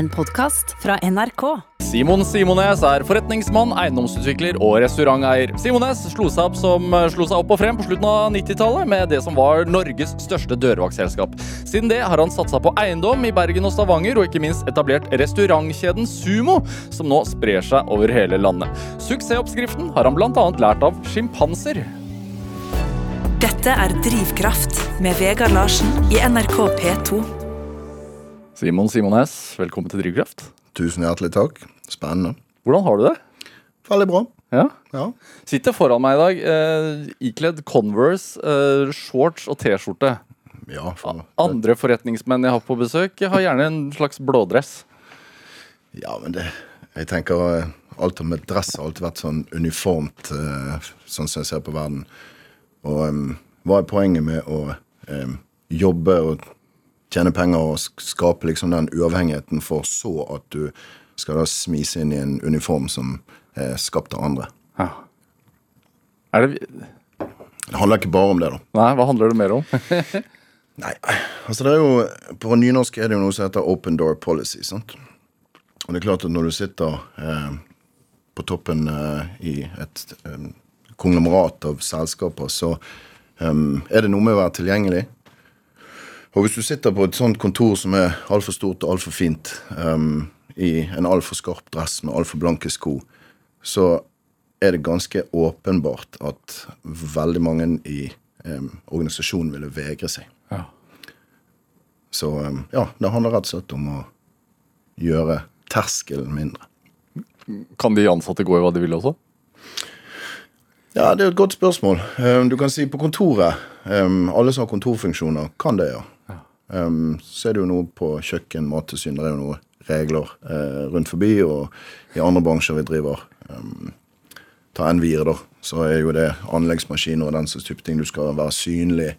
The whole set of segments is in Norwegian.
En podkast fra NRK. Simon Simones er forretningsmann, eiendomsutvikler og restauranteier. Simones slo seg opp, som, slo seg opp og frem på slutten av 90-tallet med det som var Norges største dørvaktselskap. Siden det har han satsa på eiendom i Bergen og Stavanger, og ikke minst etablert restaurantkjeden Sumo, som nå sprer seg over hele landet. Suksessoppskriften har han bl.a. lært av sjimpanser. Dette er Drivkraft med Vegard Larsen i NRK P2. Simon Simones, velkommen til Drivkraft. Tusen hjertelig takk. Spennende. Hvordan har du det? Veldig bra. Ja. Ja. Sitter foran meg i dag eh, ikledd Converse, eh, shorts og T-skjorte. ja for, Andre forretningsmenn jeg har på besøk, har gjerne en slags blådress. ja, men det Jeg tenker alt alt med dress har alltid vært sånn uniformt, eh, sånn som jeg ser på verden. Og um, hva er poenget med å um, jobbe og tjene penger og skape liksom den uavhengigheten for så at du skal da smise inn i en uniform som er skapt av andre? Ja. Er det Det handler ikke bare om det, da. Nei, hva handler det mer om? Nei, altså det er jo På nynorsk er det jo noe som heter open door policy. sant? Og det er klart at når du sitter eh, på toppen eh, i et eh, konglomerat av selskaper, så eh, er det noe med å være tilgjengelig. Og hvis du sitter på et sånt kontor som er altfor stort og altfor fint, um, i en altfor skarp dress med altfor blanke sko, så er det ganske åpenbart at veldig mange i um, organisasjonen ville vegre seg. Ja. Så um, ja, det handler rett og slett om å gjøre terskelen mindre. Kan de ansatte gå i hva de vil også? Ja, det er et godt spørsmål. Um, du kan si på kontoret um, Alle som har kontorfunksjoner, kan det, ja. Um, så er det jo noe på kjøkken, mattilsyn, det er jo noen regler eh, rundt forbi. Og i andre bransjer vi driver um, Ta Envir, da. Så er jo det anleggsmaskiner og den slags type ting. Du skal være synlig.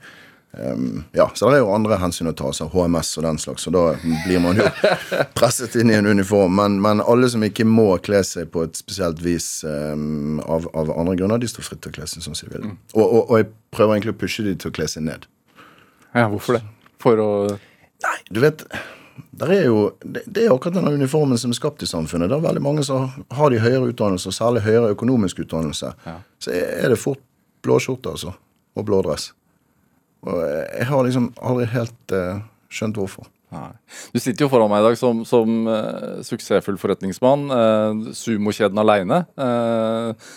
Um, ja, Så det er jo andre hensyn å ta, så HMS og den slags, og da blir man jo presset inn i en uniform. Men, men alle som ikke må kle seg på et spesielt vis um, av, av andre grunner, de står fritt til å kle seg som de vil. Og, og, og jeg prøver egentlig å pushe de til å kle seg ned. Ja, hvorfor det? For å Nei, du vet er jo, det, det er akkurat denne uniformen som er skapt i samfunnet. Det er veldig mange som har de høyere utdannelse, og særlig høyere økonomisk utdannelse. Ja. Så er det fort blåskjorte, altså. Og blå dress. Og jeg har liksom aldri helt uh, skjønt hvorfor. Nei. Du sitter jo foran meg i dag som, som uh, suksessfull forretningsmann. Uh, Sumokjeden aleine. eh,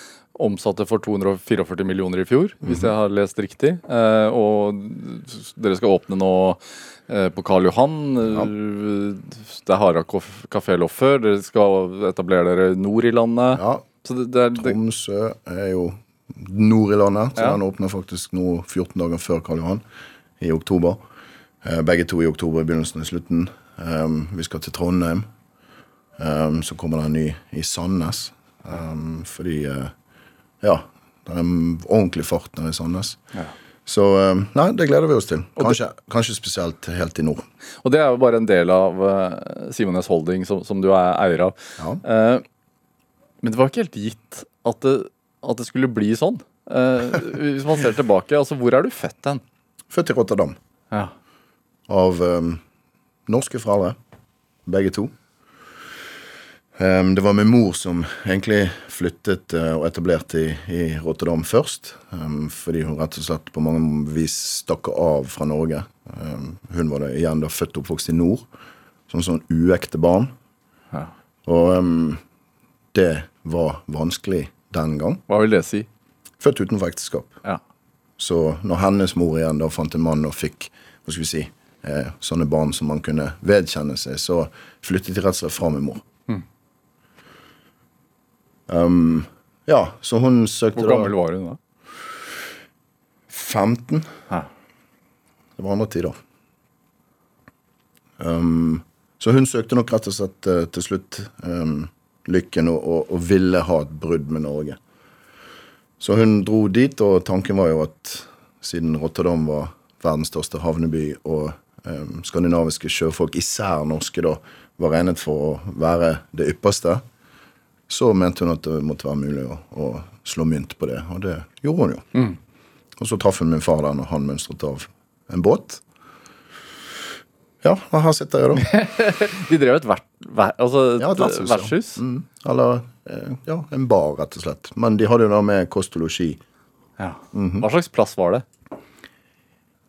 omsatte for 244 millioner i fjor, hvis jeg har lest riktig. Eh, og dere skal åpne nå eh, på Karl Johan. Ja. Det er Hara kafé Loffer. Dere skal etablere dere nord i landet. Ja, Så det, det er, det, Tromsø er jo nord i landet, så Ja. den åpner faktisk nå 14 dager før Karl Johan, i oktober. Eh, begge to i oktober, i begynnelsen og slutten. Um, vi skal til Trondheim. Um, så kommer det en ny i Sandnes. Um, fordi Ja, det er en ordentlig fart nede i Sandnes. Ja. Så um, nei, det gleder vi oss til. Kanskje, kanskje spesielt helt i nord. og det er jo bare en del av uh, Simones Holding, som, som du er eier av. Ja. Eh, men det var ikke helt gitt at det, at det skulle bli sånn. Eh, hvis man ser tilbake, altså hvor er du født hen? Født i Rotterdam. Ja. av eh, norske foreldre, begge to. Um, det var min mor som egentlig flyttet uh, og etablerte i, i Rotterdam først. Um, fordi hun rett og slett på mange vis stakk av fra Norge. Um, hun var da igjen da født og oppvokst i nord, som sånn uekte barn. Ja. Og det var vanskelig den gang. Hva vil det si? Født utenfor ekteskap. Ja. Så når hennes mor igjen da fant en mann og fikk hva skal vi si, eh, sånne barn som man kunne vedkjenne seg, så flyttet de rett og slett fra min mor. Um, ja, så hun søkte Hvor gammel var hun da? 15. Hæ? Det var andre tider. Um, så hun søkte nok rett og slett uh, til slutt um, lykken og, og, og ville ha et brudd med Norge. Så hun dro dit, og tanken var jo at siden Rotterdam var verdens største havneby, og um, skandinaviske sjøfolk, især norske, da, var regnet for å være det ypperste, så mente hun at det måtte være mulig å, å slå mynt på det, og det gjorde hun jo. Og så traff hun min far der når han mønstret av en båt. Ja, og her sitter jeg, da. De drev et, vert, ver, altså et, Ja, et vertshus, ja. Mm. Eller eh, ja, en bar, rett og slett. Men de hadde jo da med kost og losji. Ja. Mhm. Hva slags plass var det?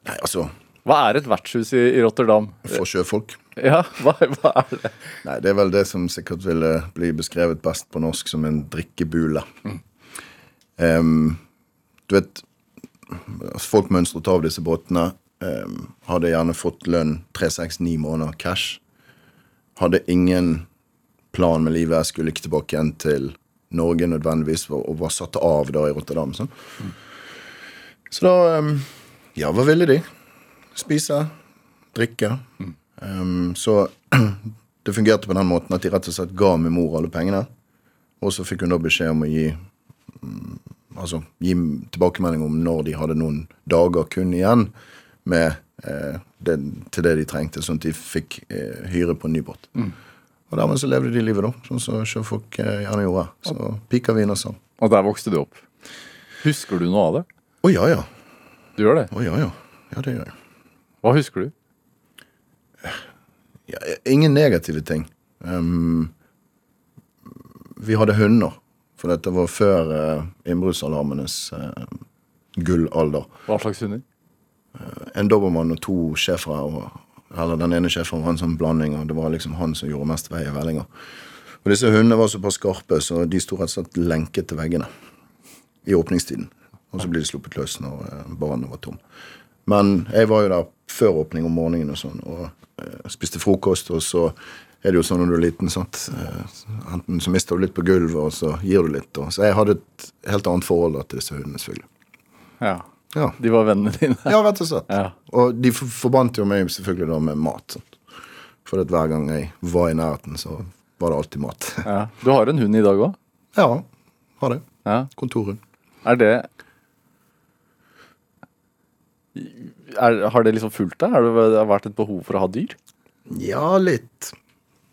Nei, altså Hva er et vertshus i, i Rotterdam? For sjøfolk. Ja, hva, hva er det? Nei, det er vel det som sikkert ville bli beskrevet best på norsk som en drikkebule. Em, du vet Folk mønstret av disse båtene. Um, hadde gjerne fått lønn tre-seks, ni måneder cash. Hadde ingen plan med livet. Skulle ikke tilbake igjen til Norge nødvendigvis, og var satt av da i Rotterdam. Sånn. Så da um, Ja, hva ville de? Spise, drikke. Um, så det fungerte på den måten at de rett og slett ga min mor alle pengene. Og så fikk hun da beskjed om å gi um, Altså gi tilbakemelding om når de hadde noen dager kun igjen med eh, det, til det de trengte, sånn at de fikk eh, hyre på en ny båt. Og dermed så levde de livet, da, sånn som sjøfolk eh, gjerne gjorde. Så pika vi inn og sånn. Og der vokste du opp. Husker du noe av det? Å ja, ja. Du gjør det? Å ja, ja. Ja, det gjør jeg. Hva husker du? Ja, ingen negative ting. Um, vi hadde hunder, for dette var før uh, innbruddsalarmenes uh, gullalder. Hva slags hunder? En dobermann og to schæfere. Eller den ene schæferen var en sånn blanding, og det var liksom han som gjorde mest vei i vellinga. Og disse hundene var såpass skarpe, så de sto rett og slett lenket til veggene i åpningstiden. Og så ble de sluppet løs når banen var tom. Men jeg var jo der før åpning om morgenen og sånn, og eh, spiste frokost, og så er det jo sånn når du er liten, sant. Eh, enten så mister du litt på gulvet, og så gir du litt. Og, så jeg hadde et helt annet forhold til disse hundene, selvfølgelig. Ja. Ja. De var vennene dine? Ja, rett og slett. Ja. Og de for- forbandt jo meg selvfølgelig da med mat. Sant? For at hver gang jeg var i nærheten, så var det alltid mat. ja. Du har en hund i dag òg? ja, har det. Ja. Kontorhund. Er det er, Har det liksom fulgt deg? Har det det vært et behov for å ha dyr? Ja, litt.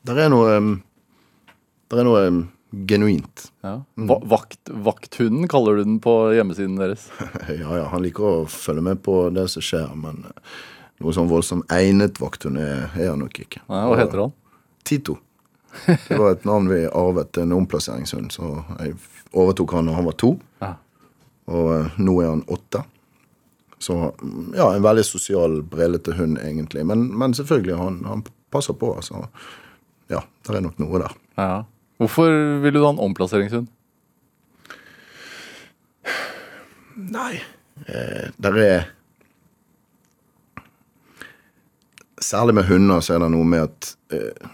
Der er noe Der er noe genuint. Ja. Va vakt, vakthunden kaller du den på hjemmesiden deres. Ja, ja, han liker å følge med på det som skjer, men eh, noe sånn voldsomt egnet vakthund er, er han nok ikke. Nei, hva heter han? Tito. Det var et navn vi arvet, en omplasseringshund. Så jeg overtok han da han var to, Ja. og eh, nå er han åtte. Så ja, en veldig sosial, brillete hund, egentlig. Men, men selvfølgelig, han, han passer på. Altså. Ja, det er nok noe der. Ja. Hvorfor vil du ha en omplasseringshund? Nei. Eh, der er Særlig med hunder så er det noe med at eh,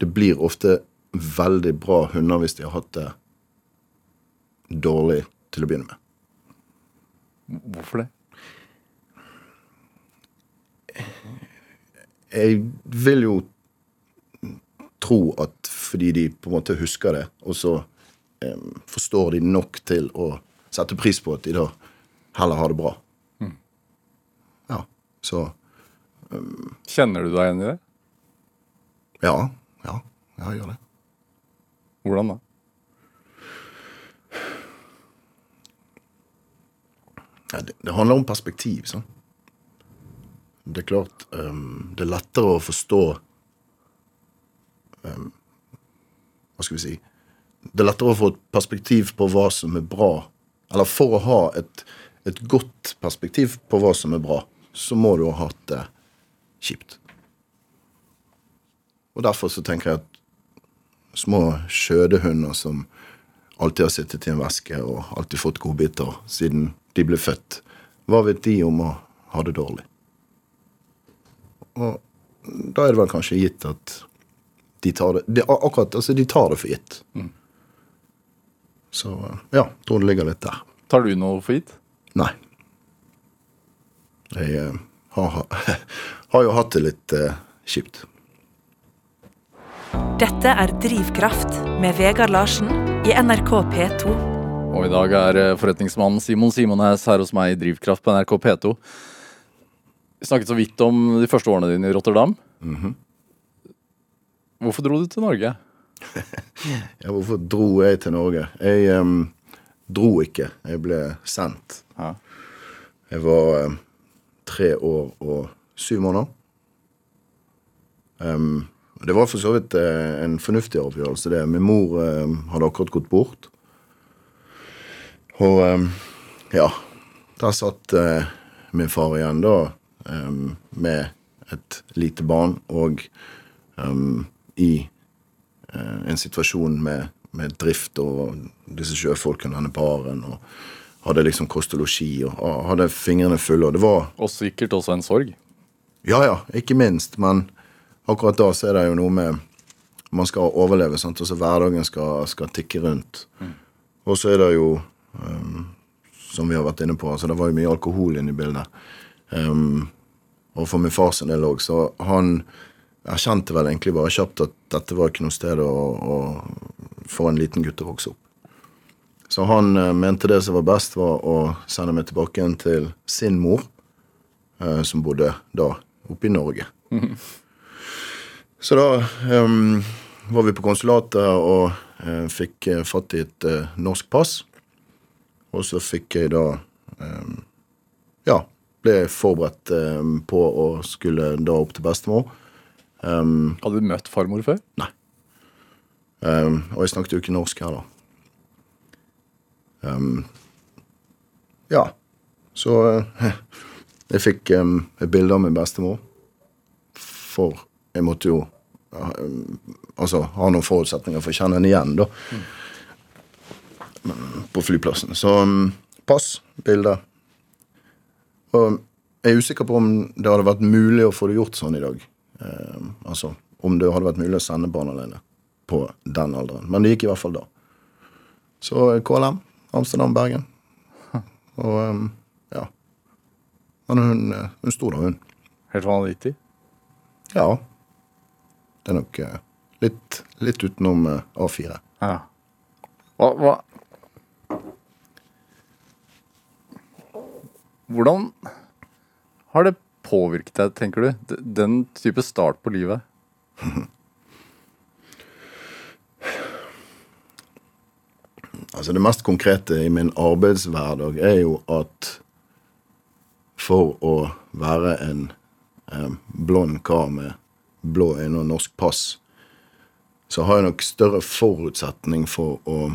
det blir ofte veldig bra hunder hvis de har hatt det dårlig til å begynne med. Hvorfor det? Jeg vil jo tro at fordi de på en måte husker det, og så eh, forstår de nok til å sette pris på at de da heller har det bra. Ja, så Kjenner du deg igjen i det? Ja. Ja, ja jeg gjør det. Hvordan da? Ja, det, det handler om perspektiv. Sånn. Det er klart um, Det er lettere å forstå um, Hva skal vi si Det er lettere å få et perspektiv på hva som er bra. Eller for å ha et, et godt perspektiv på hva som er bra, så må du ha hatt det kjipt. Og derfor så tenker jeg at små skjødehunder som alltid har sittet i en veske og alltid fått godbiter siden de ble født. Hva vet de om å ha det dårlig? Og da er det vel kanskje gitt at de tar det, de, akkurat, altså de tar det for gitt. Så ja, tror det ligger litt der. Tar du noe for gitt? Nei. Jeg eh, har, har jo hatt det litt eh, kjipt. Dette er Drivkraft med Vegard Larsen i NRK P2. Og i dag er eh, forretningsmannen Simon Simones her hos meg i Drivkraft på NRK P2. Snakket så vidt om de første årene dine i Rotterdam. Hvorfor dro du til Norge? Ja, hvorfor dro jeg til Norge? Jeg um, dro ikke. Jeg ble sendt. Ja. Jeg var um, tre år og syv måneder. Um, det var for så vidt uh, en fornuftig avgjørelse, det. Min mor uh, hadde akkurat gått bort. Og ja, der satt uh, min far igjen, da, eh, med et lite barn og um, i uh, en situasjon med, med, drift og disse sjøfolkene, denne baren, og hadde liksom kost og losji og hadde fingrene fulle. Og det var Og sikkert også en sorg. Ja, ja, ikke minst. Men akkurat da så er det jo noe med Man skal overleve, sant. og så hverdagen skal, skal tikke rundt. Mm. Og så er det jo um, som vi har vært inne på. altså Det var jo mye alkohol inne i bildet. Um, og for min far sin del òg. Så han erkjente vel egentlig bare kjapt at dette var ikke noe sted å, å, få en liten gutt å vokse opp. Så han uh, mente det som var best, var å sende meg tilbake igjen til sin mor, uh, som bodde da oppe i Norge. Mm. Så da um, var vi på konsulatet og uh, fikk fatt i et norsk pass. Og så fikk jeg da um, Ja, ble forberedt um, på å skulle da opp til bestemor. Um, Hadde du møtt farmor før? Nei. Um, og jeg snakket jo ikke norsk her, da. Ja. Så uh, jeg fikk et bilde av min bestemor. For jeg måtte jo uh, altså ha noen forutsetninger for å kjenne henne igjen, da. Mm. På flyplassen. Så pass, bilde, og jeg er usikker på om det hadde vært mulig å få det gjort sånn i dag. Eh, altså om det hadde vært mulig å sende barn alene på den alderen. Men det gikk i hvert fall da. Så eh, KLM, Amsterdam, Bergen. Og um, ja. Men hun, eh, hun sto da, hun. Helt vanvittig? Ja. Det er nok uh, litt, litt, utenom uh, A4. Ja. Hva, hva Hvordan har det påvirket deg, tenker du? Den type start på livet? altså Det mest konkrete i min arbeidshverdag er jo at for å være en eh, blond kar med blå øyne og norsk pass, så har jeg nok større forutsetning for å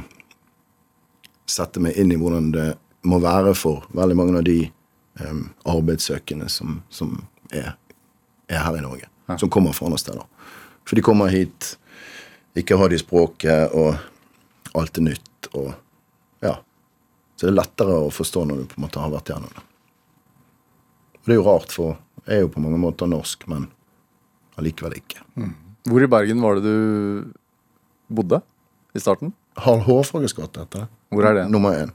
sette meg inn i hvordan det må være for veldig mange av de um, arbeidssøkende som, som er, er, her i Norge. Ja. Som kommer fra andre steder. For de kommer hit, ikke har de språket, og alt er nytt. og ja. Så det er lettere å forstå når du på en måte har vært gjennom det. Og det er jo rart, for jeg er jo på mange måter norsk, men allikevel ikke. Mm. Hvor i Bergen var det du bodde i starten? Harl Hårfages gate heter det. Hvor er det? Nummer én.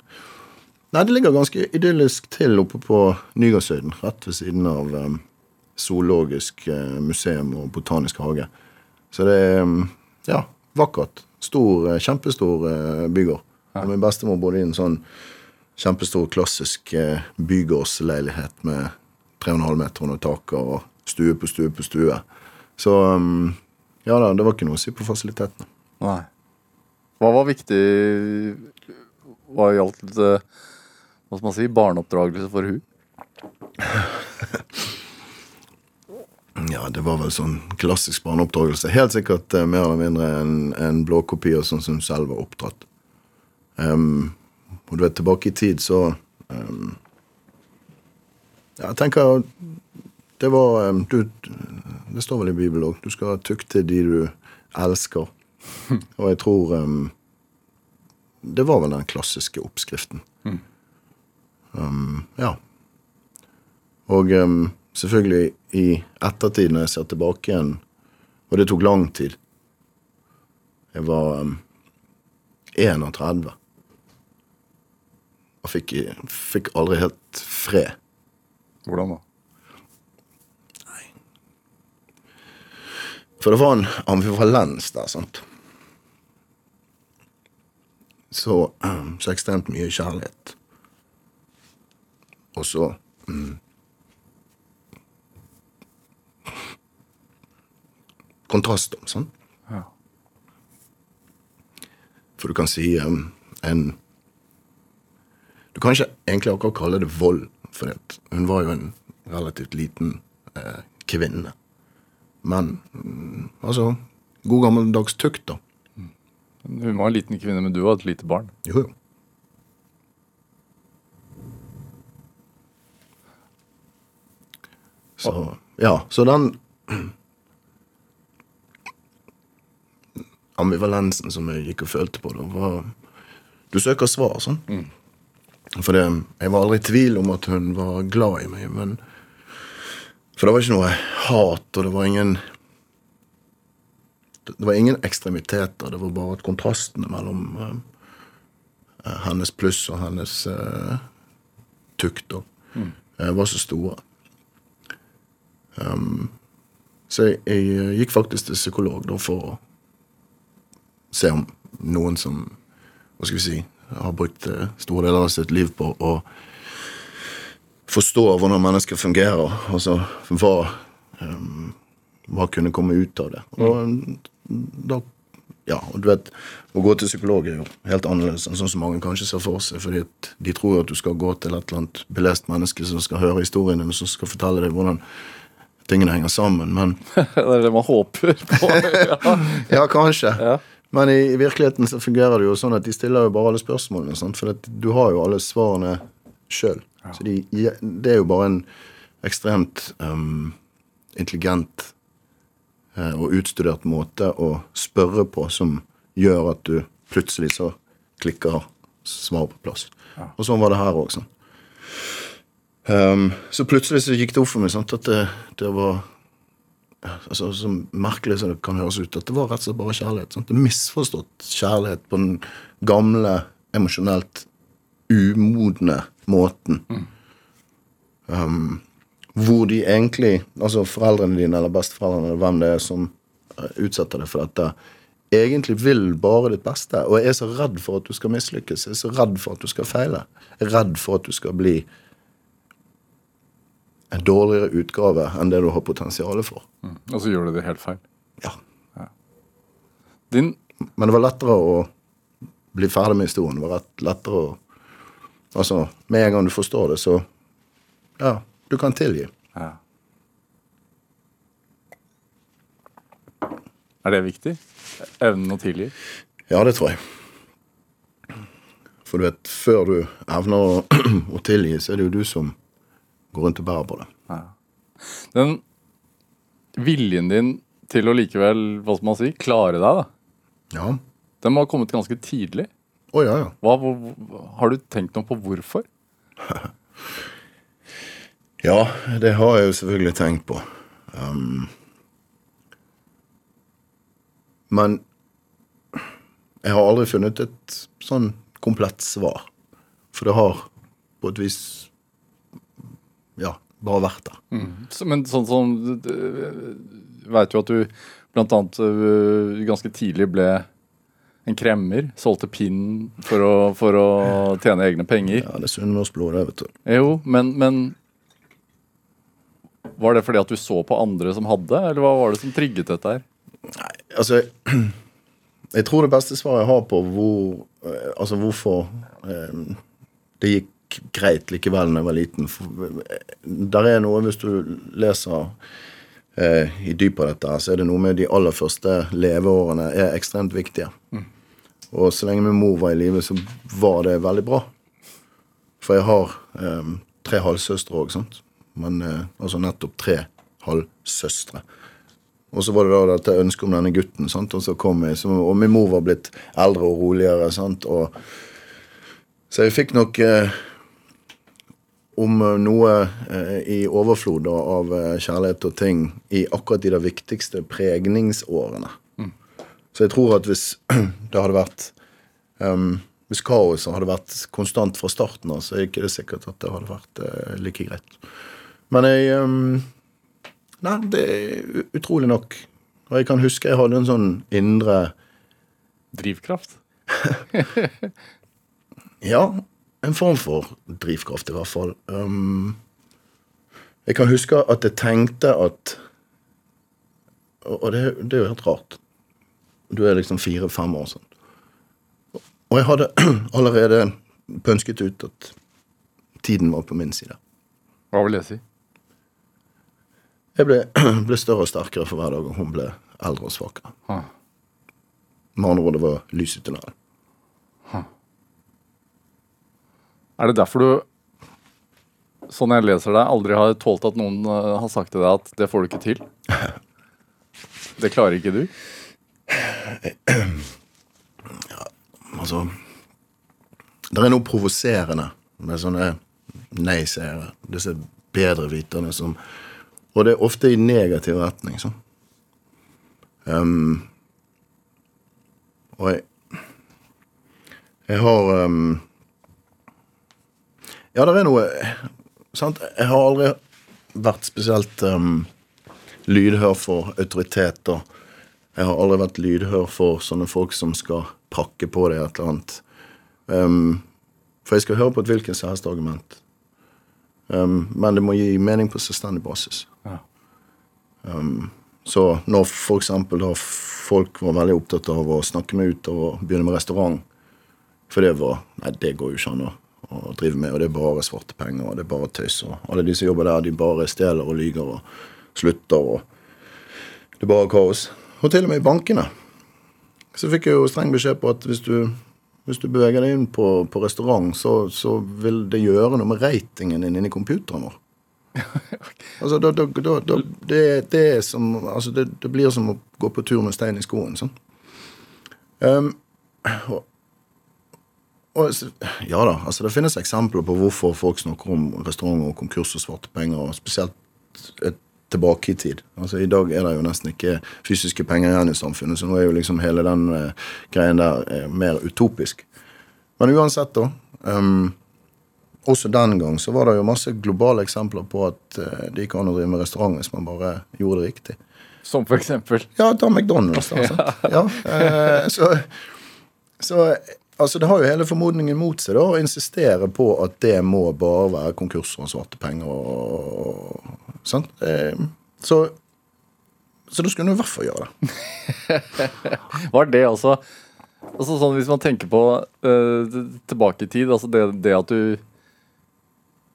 Nei, det ligger ganske idyllisk til oppe på Nygårdshøyden. Rett ved siden av um, Zoologisk uh, museum og botanisk hage. Så det er um, ja, vakkert. Stor, uh, kjempestor uh, bygård. Ja. Og min bestemor bodde i en sånn kjempestor, klassisk bygårdsleilighet med 3,5 meter under taket og stue på stue på stue. Så um, ja da, det var ikke noe å si på fasilitetene. Nei. Hva var viktig hva gjaldt hva skal man si, barneoppdragelse for hun? ja, det var vel sånn klassisk barneoppdragelse. Helt sikkert uh, mer eller mindre en, en blåkopi av sånn som hun selv var oppdratt. Um, og du vet, tilbake i tid så um, Jeg tenker det var um, du, Det står vel i Bibelen òg. Du skal tukte de du elsker. Og jeg tror Det var vel den klassiske oppskriften. Mm. Um, ja. Og um, selvfølgelig i ettertid, når jeg ser tilbake igjen Og det tok lang tid. Jeg var um, 31 og fikk, fikk aldri helt fred. Hvordan da? Nei For det var en amfivalens der, sant. Så, um, så ekstremt mye kjærlighet. Og så mm, Kontraster, sånn. Ja. For du kan si um, en Du kan ikke egentlig akkurat kalle det vold, for hun var jo en relativt liten eh, kvinne. Men mm, altså God gammeldags tukt, da. Hun var en liten kvinne, men du var et lite barn. Jo, jo. Så Ja, så den ambivalensen som jeg gikk og følte på, da, var Du søker svar, sånn. For det, jeg var aldri i tvil om at hun var glad i meg, men For det var ikke noe hat, og det var ingen Det var ingen ekstremiteter, det var bare at kontrastene mellom uh, hennes pluss og hennes uh, tukt da, eh, var så store. Um, så jeg, jeg eh, gikk faktisk til psykolog da for å se om noen som hva skal vi si, har brukt eh, store deler av sitt liv på å forstå hvordan mennesker fungerer. Altså hva, um, hva kunne komme ut av det. Og da ja, og du vet, Å gå til psykolog er jo helt annerledes enn sånn som mange kanskje ser for seg. fordi de tror at du skal gå til et eller annet belest menneske som skal høre historien din, og som skal fortelle deg hvordan tingene henger sammen. Men det er det man håper på. ja. Ja, kanskje. Ja. Men i, i virkeligheten så fungerer det jo sånn at de stiller jo bare alle spørsmålene. Sant? For du har jo alle svarene sjøl. Så de, det er jo bare en ekstremt um, intelligent eh, og utstudert måte å spørre på som gjør at du plutselig så klikker svar på plass. Og sånn var det her òg. Sånn. Um, så plutselig så gikk det opp for meg sant, at det, det var altså, Så merkelig som det kan høres ut, at det var rett og slett bare kjærlighet. Sant? Det misforstått kjærlighet på den gamle, emosjonelt umodne måten. Um, hvor de egentlig, altså foreldrene dine eller besteforeldrene, eller hvem det er som eh, utsetter deg for dette, egentlig vil bare ditt beste og er så redd for at du skal mislykkes, er så redd for at du skal feile, er redd for at du skal bli en dårligere utgave enn det du har potensial for. Mm. Og så gjør du det helt feil. Ja. Din Men det var lettere å bli ferdig med historien. Det var lettere å Altså, med en gang du forstår det, så Ja, du kan tilgi. ja. Er det viktig? Evnen å tilgi? Ja, det tror jeg. For du vet, før du evner å, å tilgi, så er det jo du som går rundt og bærer på det. Den viljen din til å likevel, hva skal man si, klare deg, da. Ja. Den må ha kommet ganske tidlig. Å ja, ja. Hva, hvor, har du tenkt noe på hvorfor? Ja, det har jeg jo selvfølgelig tenkt på. Um, men jeg har aldri funnet et sånn komplett svar. For det har på et vis ja, bare vært der. Så, men sånn som Veit jo at du blant annet øh, ganske tidlig ble en kremmer. Solgte pinn for å, for å tjene egne penger. Ja, Det er sunnmørsblod, det, vet du. Jo, men, men Var det fordi at du så på andre som hadde, eller hva var det som trigget dette her? Nei, Altså, jeg tror det beste svaret jeg har på hvor, eh, altså hvorfor eh, det gikk greit likevel da jeg var liten eh, Der er noe, hvis du leser eh, i dypet av dette, så er det noe med de aller første leveårene er ekstremt viktige. Og så lenge min mor var i live, så var det veldig bra. For jeg har eh, tre halvsøstre òg, sant. Men eh, altså nettopp tre halvsøstre. Og så var det da dette ønsket om denne gutten, sant? og så kom jeg, så, og min mor var blitt eldre og roligere. Sant? Og, så jeg fikk nok eh, om eh, noe eh, i overflod av eh, kjærlighet og ting i akkurat de der viktigste pregningsårene. Så jeg tror at hvis det hadde vært um, Hvis kaoset hadde vært konstant fra starten av, så er ikke det sikkert at det hadde vært eh, like greit. Men jeg um, Nei, det er utrolig nok. Og jeg kan huske jeg hadde en sånn indre Drivkraft? Ja, en form for drivkraft, i hvert fall. Um, jeg kan huske at jeg tenkte at Og det, det er jo helt rart. Du er liksom fire-fem år sånn. Og jeg hadde allerede pønsket ut at tiden var på min side. Hva vil det si? Jeg ble, ble større og sterkere for hver dag, og hun ble eldre og svakere. Ah. Med andre ord, det var lys i tunnelen. Er det derfor du, sånn jeg leser deg, aldri har tålt at noen eh, har sagt til deg at det får du ikke til? Det klarer ikke du? Altså Det er noe provoserende med sånne nei-seere. Disse bedreviterne som Og det er ofte i negativ retning, sånn. Um, og jeg Jeg har um, Ja, det er noe Sant? Jeg har aldri vært spesielt um, lydhør for autoriteter. Jeg har aldri vært lydhør for sånne folk som skal prakke på deg et eller annet. Um, for jeg skal høre på et hvilket som helst argument. Um, men det må gi mening på selvstendig basis. Ja. Um, så når for eksempel da folk var veldig opptatt av å snakke meg ut og begynne med restaurant, for det var Nei, det går jo ikke an å, å driver med, og det er bare svarte penger, og det er bare tøys. Og alle de som jobber der, de bare stjeler og lyger og slutter, og det er bare kaos. Og til og med i bankene. Så fikk jeg jo streng beskjed på at hvis du, hvis du beveger deg inn på, på restaurant, så, så vil det gjøre noe med ratingen din inni computeren vår. altså, da, da, da, det, det, som, altså det, det blir som å gå på tur med stein i skoen. Sånn. Um, og, og, ja da, altså det finnes eksempler på hvorfor folk snakker om restauranter og konkurs og svarte penger, og spesielt et tilbake i tid. Altså I dag er det jo nesten ikke fysiske penger igjen i samfunnet, så nå er jo liksom hele den eh, greien der eh, mer utopisk. Men uansett, da. Um, også den gang så var det jo masse globale eksempler på at eh, det gikk an å drive med restaurant hvis man bare gjorde det riktig. Som for eksempel? Ja, ta McDonald's. Da, sant? ja. så, så altså det har jo hele formodningen mot seg da, å insistere på at det må bare være konkurser og svarte penger. og, sant? Eh, så, så da skulle hun i hvert fall gjøre det. Var det også altså sånn Hvis man tenker på uh, tilbake i tid, altså det, det, at du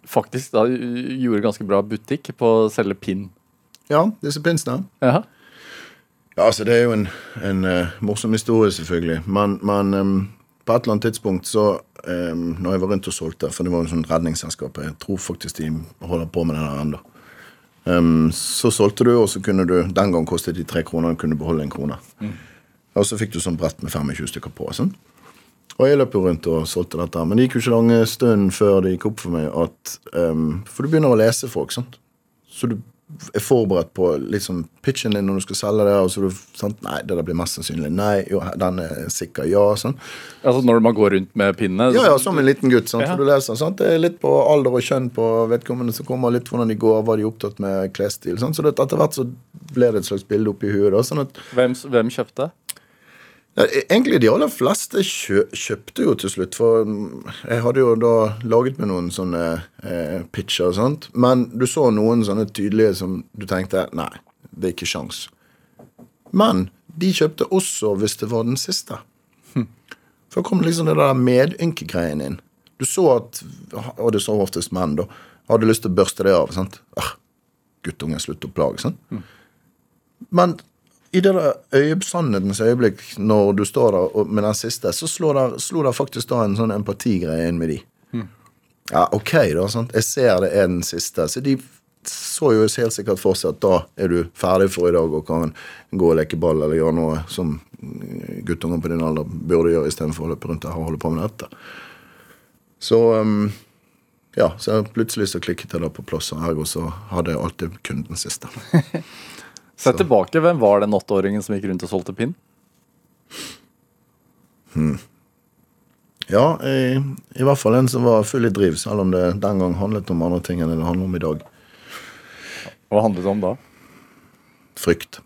faktisk da gjorde ganske bra butikk på å selge pinn. Ja, disse pinsene. Ja. Ja, altså Det er jo en, en uh, morsom historie, selvfølgelig. Men, men um, på et eller annet tidspunkt så um, Når jeg var rundt og solgte, for det var en sånn redningsselskap Jeg tror faktisk de holder på med det der ennå. Um, så solgte du, og så kunne du Den gang kostet de tre kroner, og kunne beholde en krone. Mm. Og så fikk du sånn brett med 25 stykker på. sånn. Og jeg løp jo rundt og solgte dette. Men det gikk jo ikke lange stund før det gikk opp for meg at um, For du begynner å lese folk, sant. Så du er forberedt på liksom pitchen din når du skal selge det. og så du, sant? Nei, det der blir mest sannsynlig nei. Jo, den er sikker ja. sånn. Altså Når man går rundt med pinne? Ja, ja, som en liten gutt. sant? Ja. For du leser, sant? Det er litt på alder og kjønn på vedkommende som kommer, litt hvordan de går, hva de er opptatt med klesstil. sant? Så det, etter hvert så ble det et slags bilde oppi huet. da, sånn at... Hvem, hvem kjøpte? Ja, egentlig de aller fleste kjø kjøpte jo til slutt, for jeg hadde jo da laget med noen sånne eh, pitcher og sånt. Men du så noen sånne tydelige som du tenkte nei, det er ikke sjans. Men de kjøpte også hvis det var den siste. Hm. For da kom liksom det der medynkegreien inn. Du så at, og det så oftest menn, da, hadde lyst til å børste det av. sant? Ah, Guttunge, slutt å plage. sant? Hm. Men i det der øyesannhetens øyeblikk, når du står der med den siste, så slo det faktisk da en sånn empatigreie inn med de. Mm. Ja, OK, da. sant? Jeg ser det er den siste. Så de så jo helt sikkert for seg at da er du ferdig for i dag og kan gå og leke ball eller gjøre noe som guttunger på din alder burde gjøre istedenfor å løpe rundt her og holde på med dette. Så um, ja, så plutselig så klikket det da på plass, og ergo så hadde jeg alltid kun den siste. Se tilbake, hvem var den åtteåringen som gikk rundt og solgte pinn? Hmm. Ja, i, i, hvert fall en som var full i driv, selv om det den gang handlet om andre ting enn det handler om i dag. Hva handlet det om da? Frykt.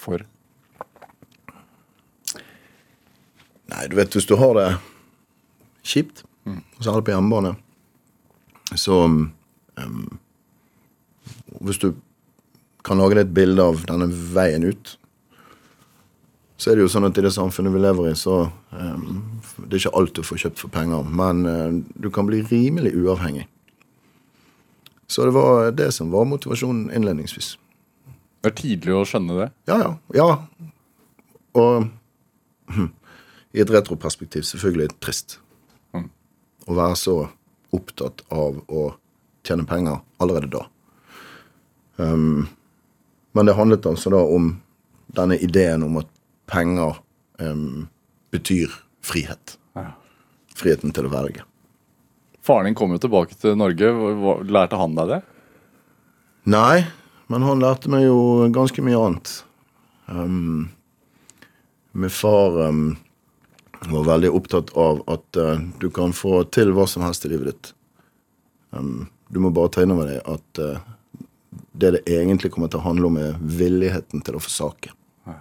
For? Nei, du vet, hvis du har det kjipt, mm. særlig på hjemmebane, så um, Hvis du kan lage deg et bilde av denne veien ut, så er det jo sånn at i det samfunnet vi lever i, så um, Det er ikke alt du får kjøpt for penger, men uh, du kan bli rimelig uavhengig. Så det var det som var motivasjonen innledningsvis. Det er tidlig å skjønne det. Ja, ja. ja. Og hm, i et retroperspektiv selvfølgelig trist. Mm. Å være så opptatt av å tjene penger allerede da. Um, men det handlet altså da om denne ideen om at penger um, betyr frihet. Ja. Friheten til å velge. Faren din kom jo tilbake til Norge. Lærte han deg det? Nei, men han lærte meg jo ganske mye annet. Um, min far um, var veldig opptatt av at uh, du kan få til hva som helst i livet ditt. Um, du må bare ta inn over deg at uh, det det egentlig kommer til å handle om, er villigheten til å forsake. Ja.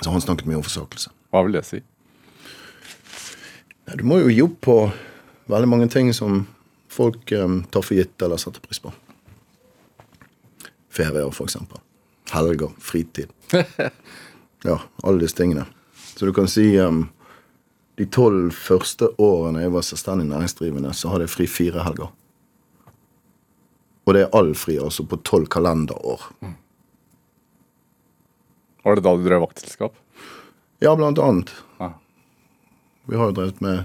Så han snakket mye om forsakelse. Hva vil det si? Du må jo gi opp på veldig mange ting som folk um, tar for gitt eller setter pris på. Ferier, eksempel. Helger, fritid. Ja, alle disse tingene. Så du kan si um, de tolv første årene jeg var selvstendig næringsdrivende, så hadde jeg fri fire helger. Og det er all fri, altså på tolv kalenderår. Var det da du drev vaktselskap? Ja, blant annet. Ah. Vi har jo drevet med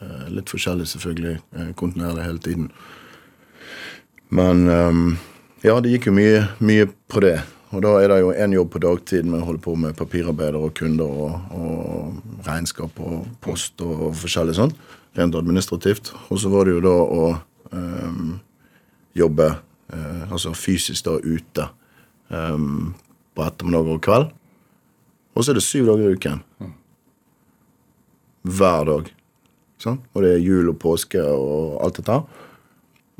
eh, litt forskjellig, selvfølgelig, eh, kontinuerlig hele tiden. Men um, ja, det gikk jo mye, mye på det. Og da er det jo én jobb på dagtid med å holde på med papirarbeider og kunder og, og regnskap og post og forskjellig sånn. Rent administrativt. Og så var det jo da å um, jobbe eh, altså fysisk da ute um, på ettermiddag og kveld. Og så er det syv dager i uken hver dag. Sånn? Og det er jul og påske og alt dette.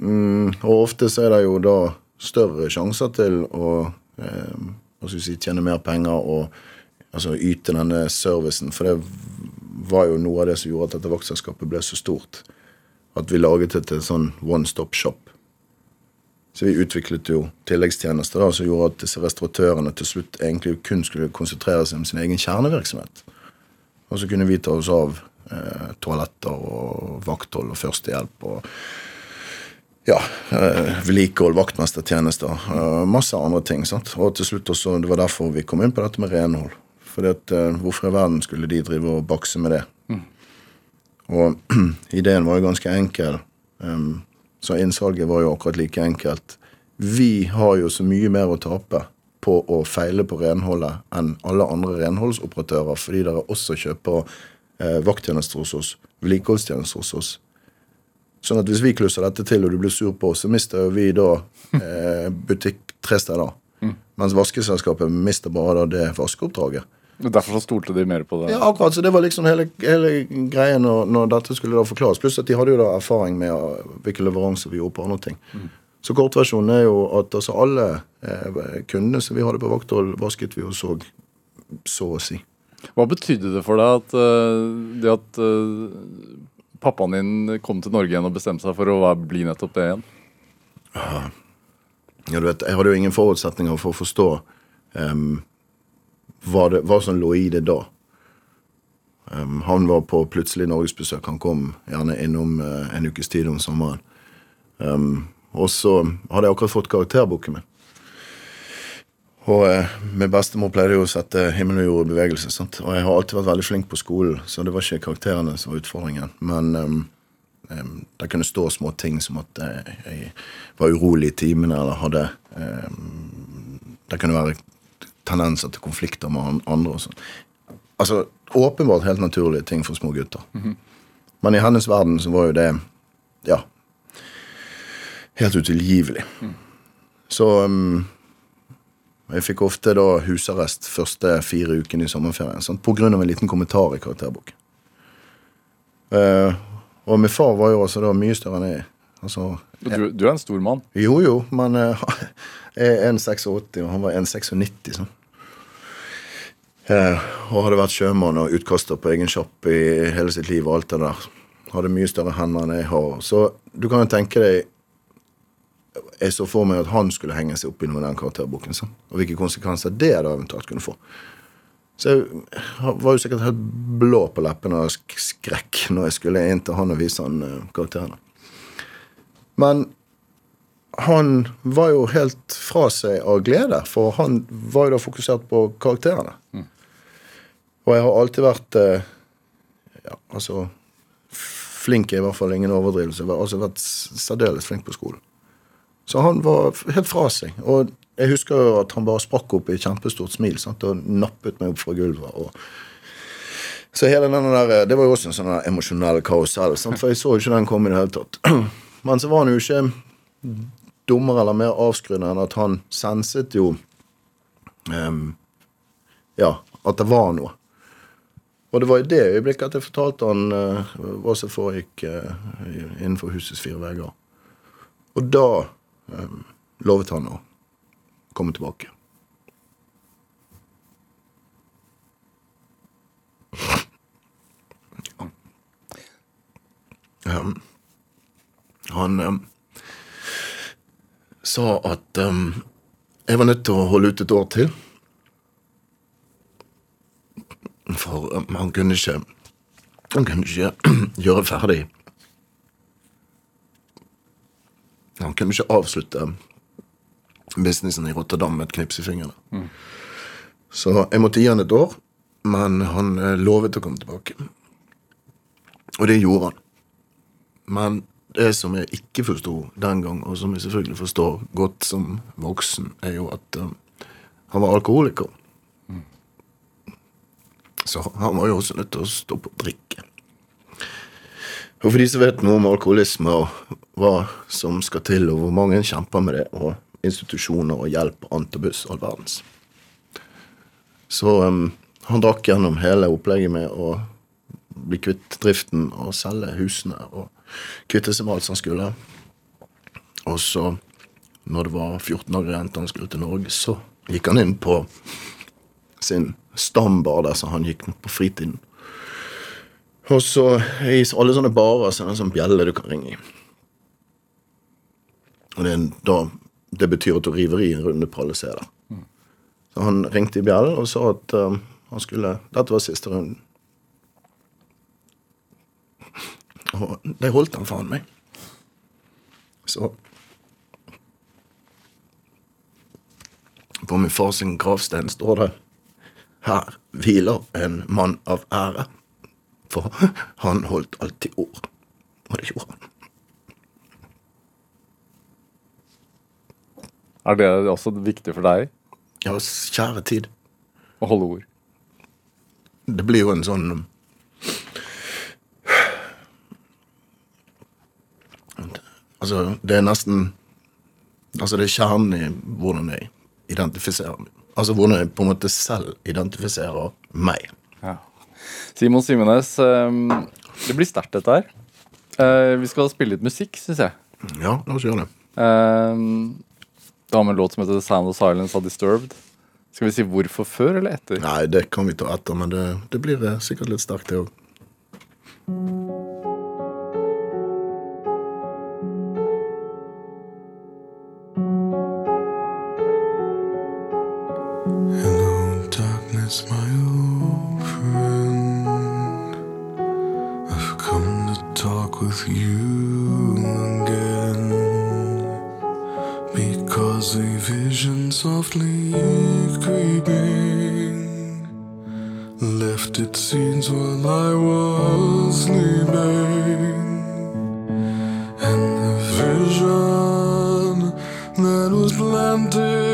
Mm, og ofte så er det jo da større sjanser til å eh, hva skal vi si, tjene mer penger og altså yte denne servicen. For det var jo noe av det som gjorde at dette vaktselskapet ble så stort. At vi laget det til en sånn one stop shop. Så vi utviklet jo tilleggstjenester da, som gjorde at disse restauratørene til slutt egentlig kun skulle konsentrere seg om sin egen kjernevirksomhet. Og så kunne vi ta oss av eh, toaletter og vakthold og førstehjelp og ja, eh, vedlikehold, vaktmestertjenester, eh, masse andre ting. sant? Og til slutt også, Det var derfor vi kom inn på dette med renhold. Fordi at eh, Hvorfor i verden skulle de drive og bakse med det? Og ideen var jo ganske enkel. Um, så innsalget var jo akkurat like enkelt. Vi har jo så mye mer å tape på å feile på renholdet enn alle andre renholdsoperatører, fordi dere også kjøper eh, vakttjenester hos oss, vedlikeholdstjenester hos oss. Sånn at hvis vi klusser dette til, og du blir sur på oss, så mister vi da eh, butikk tre steder. Mens vaskeselskapet mister bare da det vaskeoppdraget. Derfor så stolte de mer på det. Ja, akkurat, så Det var liksom hele, hele greia når, når dette skulle da forklares. Pluss at de hadde jo da erfaring med hvilke leveranser vi gjorde på andre ting. Så kortversjonen er jo at altså alle eh, kundene som vi hadde på vakthold, vasket vi og så, så å si. Hva betydde det for deg at uh, det at uh, pappaen din kom til Norge igjen og bestemte seg for å bli nettopp det igjen? Ja, du vet, Jeg hadde jo ingen forutsetninger for å forstå em, hva, det, hva som lå i det da. Um, han var på plutselig norgesbesøk. Han kom gjerne innom uh, en ukes tid om sommeren. Um, og så hadde jeg akkurat fått karakterboken min. Og eh, min bestemor pleide jo å sette himmel og jord i bevegelse. sant? Og jeg har alltid vært veldig flink på skolen, så det var ikke karakterene som var utfordringen. Men um, um, det kunne stå små ting som at eh, jeg var urolig i timene, eller hadde um, Det kunne være tendenser til konflikter med andre og sånn. Altså åpenbart helt naturlige ting for små gutter. Men i hennes verden så var jo det ja, helt utilgivelig. Så um, jeg fikk ofte da husarrest første fire ukene i sommerferien sånn, av en liten kommentar i karakterboken. Uh, og min far var jo altså da mye større enn jeg. Altså, Du, du er en stor mann. jo, jo, men uh, jeg er 1,86, og han var 1,96. Sånn. Eh, og hadde vært sjømann og utkaster på egen sjapp i hele sitt liv. og alt det der. Hadde mye større hender enn jeg har. Så du kan jo tenke deg Jeg så for meg at han skulle henge seg opp i noe av den karakterboken. Så. Og hvilke konsekvenser det da eventuelt kunne få. Så jeg var jo sikkert helt blå på leppene av sk- skrekk når jeg skulle inn til han og vise han eh, karakterene. Men han var jo helt fra seg av glede, for han var jo da fokusert på karakterene. Og jeg har alltid vært eh, ja, altså Flink er i hvert fall ingen overdrivelse. Jeg har også vært særdeles flink på skolen. Så han var helt fra seg. Og jeg husker jo at han bare sprakk opp i et kjempestort smil sant? og nappet meg opp fra gulvet. og så hele denne der, Det var jo også en sånn emosjonell karusell, for jeg så jo ikke den komme i det hele tatt. Men så var han jo ikke dummere eller mer avskrudd enn at han senset jo um, Ja, at det var noe. Og det var i det øyeblikket at jeg fortalte han uh, hva som foregikk uh, innenfor husets fire vegger. Og da eh, lovet han å komme tilbake. Um, han um, sa at um, jeg var nødt til å holde ut et år til. For um, han kunne ikke Han kunne ikke gjøre ferdig Han kunne ikke avslutte businessen i Rotterdam med et knips i fingrene. Så jeg måtte gi han et år, men han eh, lovet å komme tilbake. Og det gjorde han. Men det som jeg ikke forsto den gang, og som jeg selvfølgelig forstår godt som voksen, er jo at um, han var alkoholiker. Så han var jo også nødt til å stoppe å drikke. Og for de som vet noe om alkoholisme og hva som skal til, og hvor mange kjemper med det, og institusjoner og hjelp og antabus all verdens. Så um, han drakk gjennom hele opplegget med å bli kvitt driften og selge husene og kvitte seg med alt som skulle. Og så, når det var 14 dager igjen til han skulle til Norge, så gikk han inn på sin stambar der som han gikk på fritiden. Og så i alle sånne barer så er det en sånn bjelle du kan ringe i. Og det, er en, da, det betyr at du river i en runde alle steder. Så han ringte i bjellen og sa at um, han skulle Dette var siste runden. Og det holdt han faen meg. Så På min fars gravstein står det Her hviler en mann av ære. For han holdt alltid ord. Og det gjorde han. Er det også viktig for deg Ja, kjære tid. å holde ord? Det blir jo en sånn Altså, det er nesten Altså, det er kjernen i hvordan jeg identifiserer meg. Altså hvordan jeg på en måte selv identifiserer meg. Ja. Simon Simenes, ehm, det blir sterkt dette her. Eh, vi skal spille litt musikk, syns jeg. Ja, la oss gjøre det. Um, det har med en låt som heter The Sound of Silence av Disturbed. Skal vi si hvorfor før eller etter? Nei, det kan vi ta etter, men det, det blir eh, sikkert litt sterkt, det òg. Darkness, my old friend. I've come to talk with you again. Because a vision softly creeping left its seeds while I was sleeping. And the vision that was planted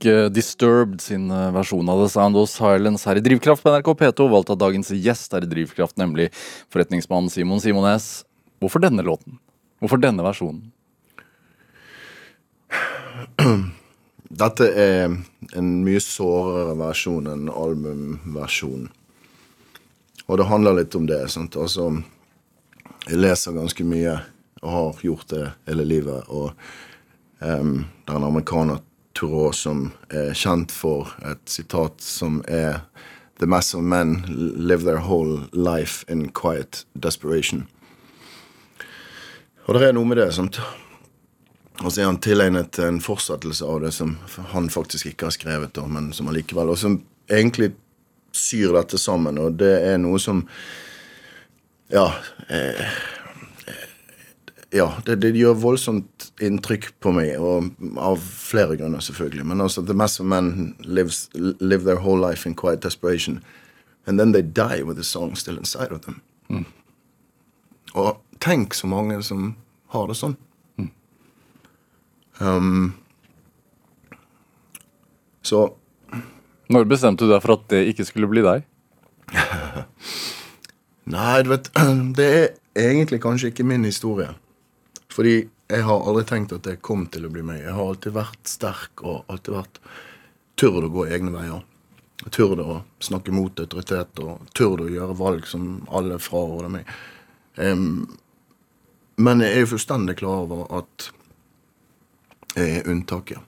fikk eh, Disturbed sin eh, versjon av The Sound of Silence her i Drivkraft på NRK P2, valgt av dagens gjest her i Drivkraft, nemlig forretningsmannen Simon Simones. Hvorfor denne låten? Hvorfor denne versjonen? Dette er en mye sårere versjon enn albumversjonen. Og det handler litt om det. sant? Altså, jeg leser ganske mye og har gjort det hele livet. Og Um, det er en amerikaner, Thoreau, som er kjent for et sitat som er The mass of men live their whole life in quiet desperation. Og det er noe med det. sant? Og så er han tilegnet en fortsettelse av det som han faktisk ikke har skrevet, men som allikevel Og som egentlig syr dette sammen, og det er noe som Ja. Eh, ja, det, det gjør voldsomt inntrykk på meg, og av flere grunner, selvfølgelig. Men altså, the mass of men lives, live their whole life in quiet desperation. And then they die with the song still inside of them. Og tenk så mange som har det sånn. Um, så Når bestemte du deg for at det ikke skulle bli deg? Nei, du vet Det er egentlig kanskje ikke min historie. Fordi jeg har aldri tenkt at det kom til å bli meg. Jeg har alltid vært sterk og alltid vært Tør å gå egne veier. Tør å snakke mot autoritet og tør å gjøre valg som alle fraråder meg. Um, men jeg er jo fullstendig klar over at jeg er unntaket.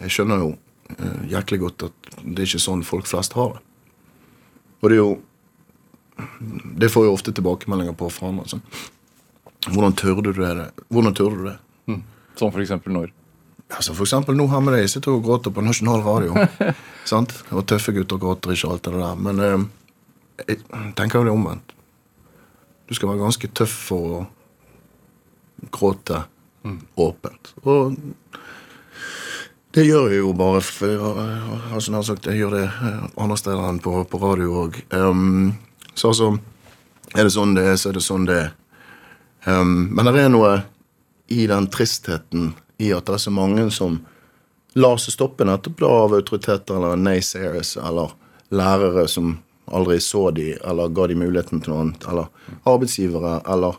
Jeg skjønner jo uh, jæklig godt at det er ikke sånn folk flest har det. Og det er jo Det får jeg ofte tilbakemeldinger på fra andre. Hvordan tør du det? Hvordan tørde du det? Som for eksempel når? Altså For eksempel nå har vi jeg sitter og gråter på nasjonal radio. sant? Og tøffe gutter gråter ikke alt det der. Men eh, jeg tenker jo det omvendt. Du skal være ganske tøff for å gråte åpent. Og det gjør jeg jo bare for altså, nær sagt, Jeg gjør det eh, andre steder enn på, på radio òg. så altså Er det sånn det er, så er det sånn det er. Um, men det er noe i den tristheten i at det er så mange som lar seg stoppe nettopp da av autoriteter eller naysayers eller lærere som aldri så de, eller ga de muligheten til noe annet, eller arbeidsgivere, eller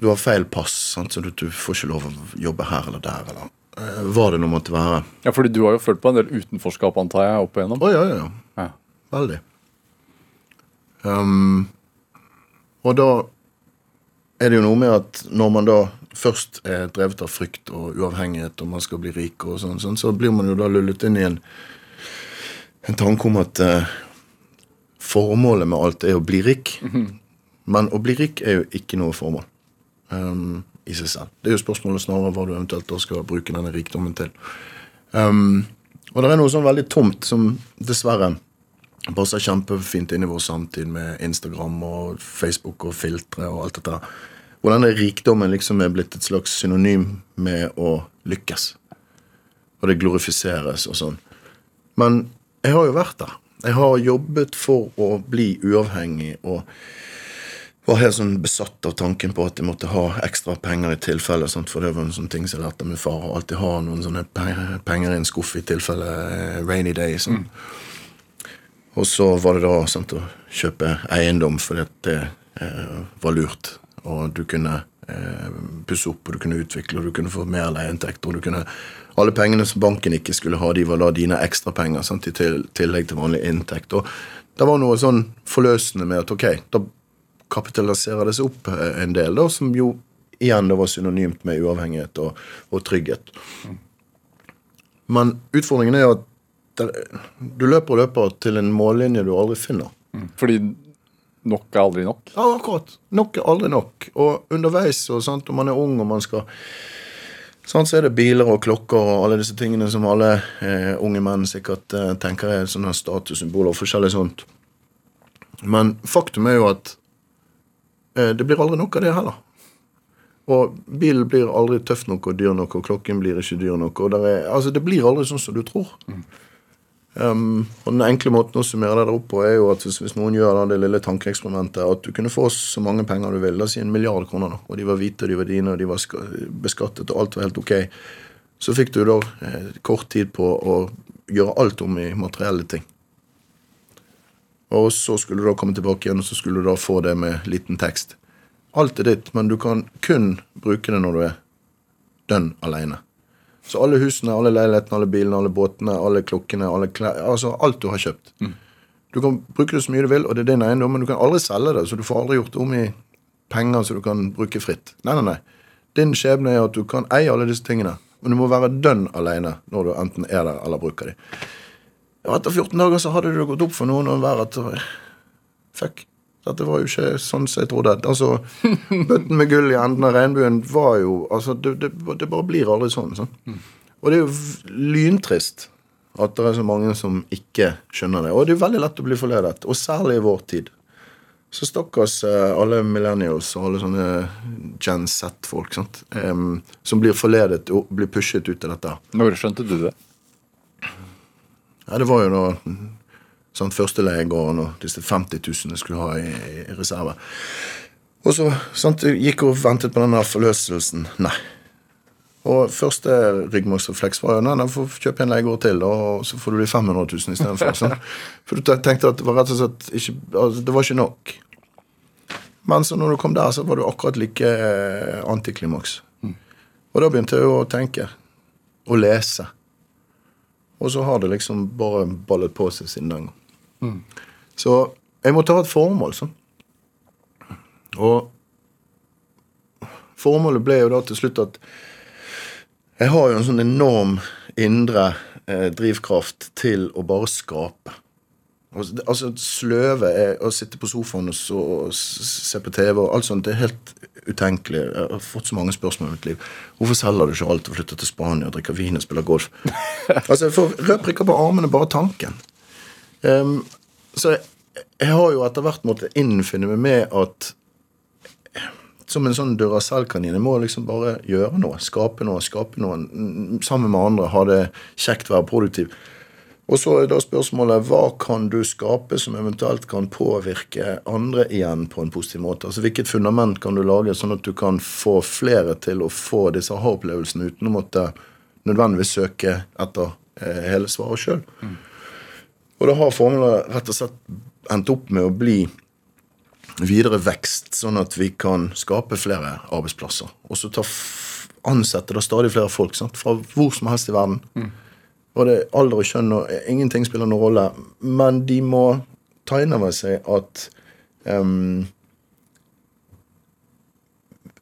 du har feil pass, sant? så du, du får ikke lov å jobbe her eller der, eller eh, hva det nå måtte være. Ja, fordi du har jo følt på en del utenforskap, antar jeg, opp igjennom? Å ja, ja, ja. Ja. Veldig. Um, og da er det jo noe med at når man da først er drevet av frykt og uavhengighet, og man skal bli rik, og sånn, sånn så blir man jo da lullet inn i en, en tanke om at eh, formålet med alt er å bli rik. Men å bli rik er jo ikke noe formål um, i seg selv. Det er jo spørsmålet snarere hva du eventuelt da skal bruke denne rikdommen til. Um, og det er noe sånn veldig tomt som dessverre passer kjempefint inn i vår samtid med Instagram og Facebook og filtre og alt dette. hvordan er rikdommen liksom er blitt et slags synonym med å lykkes. Og det glorifiseres og sånn. Men jeg har jo vært der. Jeg har jobbet for å bli uavhengig og var helt sånn besatt av tanken på at jeg måtte ha ekstra penger i tilfelle. Sant? For det var en sånn ting som jeg lærte av min far. Å alltid ha noen sånne penger i en skuff i tilfelle rainy day. Sånn. Og så var det da sant, å kjøpe eiendom at det eh, var lurt. Og du kunne eh, pusse opp, og du kunne utvikle, og du kunne få mer leieinntekter. og du kunne Alle pengene som banken ikke skulle ha, de var da dine ekstrapenger sant, i til, tillegg til vanlig inntekt. Og det var noe sånn forløsende med at ok, da kapitaliserer det seg opp eh, en del, da, som jo igjen da var synonymt med uavhengighet og, og trygghet. Men utfordringen er jo at der, du løper og løper til en mållinje du aldri finner. Fordi nok er aldri nok. Ja, akkurat. Nok er aldri nok. Og underveis, og sant, om man er ung og man skal sant, Så er det biler og klokker og alle disse tingene som alle eh, unge menn sikkert eh, tenker er sånne statussymboler og forskjellig sånt. Men faktum er jo at eh, det blir aldri nok av det heller. Og bilen blir aldri tøff nok og dyr nok, og klokken blir ikke dyr nok. og er, altså Det blir aldri sånn som du tror. Um, og Den enkle måten å summere det opp på er jo at hvis, hvis noen gjør da, det lille tankeeksperimentet at du kunne få så mange penger du ville, si en milliard kroner, da, og de var hvite, de var dine, og de var beskattet, og alt var helt ok, så fikk du da eh, kort tid på å gjøre alt om i materielle ting. Og så skulle du da komme tilbake igjen, og så skulle du da få det med liten tekst. Alt er ditt, men du kan kun bruke det når du er dønn aleine. Så alle husene, alle leilighetene, alle bilene, alle båtene, alle klokkene, alle klær Altså alt du har kjøpt. Du kan bruke det så mye du vil, og det er din eiendom, men du kan aldri selge det, så du får aldri gjort det om i penger så du kan bruke fritt. Nei, nei, nei. Din skjebne er at du kan eie alle disse tingene, men du må være dønn aleine når du enten er der eller bruker dem. Og etter 14 dager så hadde det gått opp for noen og være at Fuck. Dette var jo ikke sånn som jeg trodde. Altså, Bøtten med gull i enden av regnbuen var jo altså, det, det, det bare blir aldri sånn. sånn. Og det er jo lyntrist at det er så mange som ikke skjønner det. Og det er jo veldig lett å bli forledet, og særlig i vår tid. Så stakkars eh, alle millennials og alle sånne Gen Z-folk sant? som blir forledet og blir pushet ut av dette. Når skjønte du det? Ja, det var jo da sånn Førstelegegården og disse 50 000 jeg skulle ha i, i reserve. Og så sant, gikk hun og ventet på den der forløselsen. Nei. Og første ryggmargsrefleks var jo nei, nei, får kjøpe en legeår til, og så får du de 500 000 istedenfor. Sånn. For du tenkte at det var rett og slett ikke altså, Det var ikke nok. Men så når du kom der, så var du akkurat like antiklimaks. antiklimaks. Og da begynte jeg jo å tenke. Og lese. Og så har det liksom bare ballet på seg siden den gang. Så jeg måtte ha et formål, sånn. Og formålet ble jo da til slutt at jeg har jo en sånn enorm indre eh, drivkraft til å bare skape. Altså, altså Sløve er å sitte på sofaen og, så, og se på TV og alt sånt. Det er helt utenkelig. Jeg har fått så mange spørsmål i mitt liv. Hvorfor selger du ikke alt og flytter til Spania og drikker vin og spiller golf? altså, Jeg får røde prikker på armene bare tanken. Ehm, så jeg, har jo etter hvert måttet innfinne meg med at som en sånn Duracell-kanin. Jeg må liksom bare gjøre noe. Skape noe. Skape noe mm, sammen med andre. Ha det kjekt, være produktiv. Og så er da spørsmålet hva kan du skape som eventuelt kan påvirke andre igjen på en positiv måte? Altså Hvilket fundament kan du lage, sånn at du kan få flere til å få disse aha-opplevelsene uten å måtte nødvendigvis søke etter eh, hele svaret sjøl? Og da har formelen rett og slett endt opp med å bli videre vekst, sånn at vi kan skape flere arbeidsplasser. Og så ansette da stadig flere folk sant? fra hvor som helst i verden. Og det er alder og kjønn og ingenting spiller noen rolle. Men de må ta inn over seg at um,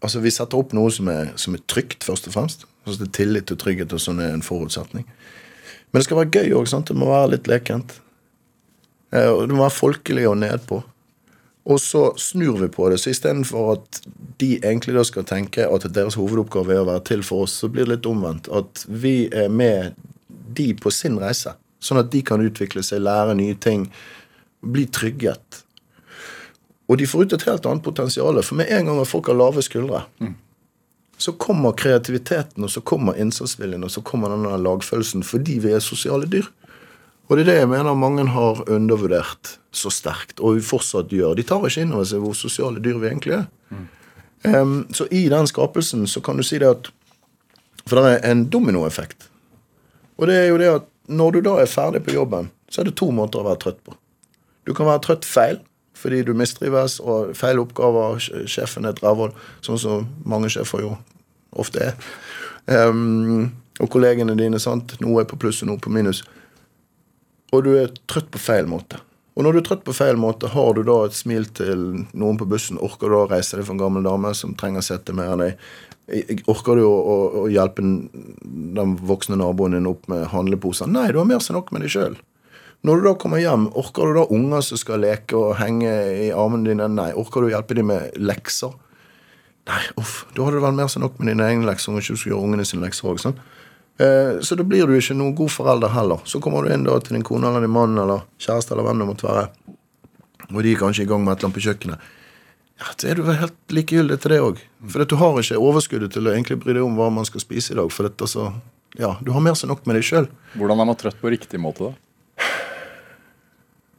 Altså, vi setter opp noe som er, som er trygt, først og fremst. Altså, det tillit og trygghet og sånn er en forutsetning. Men det skal være gøy òg. Det må være litt lekent. Eh, og Det må være folkelig og nedpå. Og så snur vi på det. Så istedenfor at de egentlig da skal tenke at deres hovedoppgave er å være til for oss, så blir det litt omvendt. At vi er med de på sin reise. Sånn at de kan utvikle seg, lære nye ting, bli trygget. Og de får ut et helt annet potensial. For med en gang at folk har lave skuldre, så kommer kreativiteten, og så kommer innsatsviljen, og så kommer denne lagfølelsen fordi vi er sosiale dyr. Og det er det jeg mener mange har undervurdert så sterkt, og vi fortsatt gjør. De tar ikke inn over seg hvor sosiale dyr vi egentlig er. Em, så i den skapelsen så kan du si det at For det er en dominoeffekt. Og det er jo det at når du da er ferdig på jobben, så er det to måter å være trøtt på. Du kan være trøtt feil fordi du mistrives og feil oppgaver, sjefen er et rævhold, sånn som mange sjefer jo ofte er. Um, og kollegene dine, sant. Noe er på pluss og noe på minus. Og du er trøtt på feil måte. Og når du er trøtt på feil måte, har du da et smil til noen på bussen? Orker du å reise deg for en gammel dame som trenger sete mer enn deg? Orker du å, å, å hjelpe den, voksne naboen din opp med handleposer? Nei, du har mer enn nok med deg sjøl. Når du da kommer hjem, orker du da unger som skal leke og henge i armene dine? Nei. Orker du å hjelpe dem med lekser? Nei, uff, da hadde du vært mer enn nok med dine egne lekser Og ikke skulle gjøre ungene sine lekser også, Sånn. Eh, så da blir du ikke noen god forelder heller. Så kommer du inn da til din kone eller din mann eller kjæreste eller hvem det måtte være, og de er kanskje i gang med et eller annet på kjøkkenet. Ja, så er du vel helt likegyldig til det òg. For du har ikke overskuddet til å egentlig bry deg om hva man skal spise i dag. For dette, altså, ja, du har mer enn nok med deg sjøl. Hvordan er man trøtt på riktig måte, da?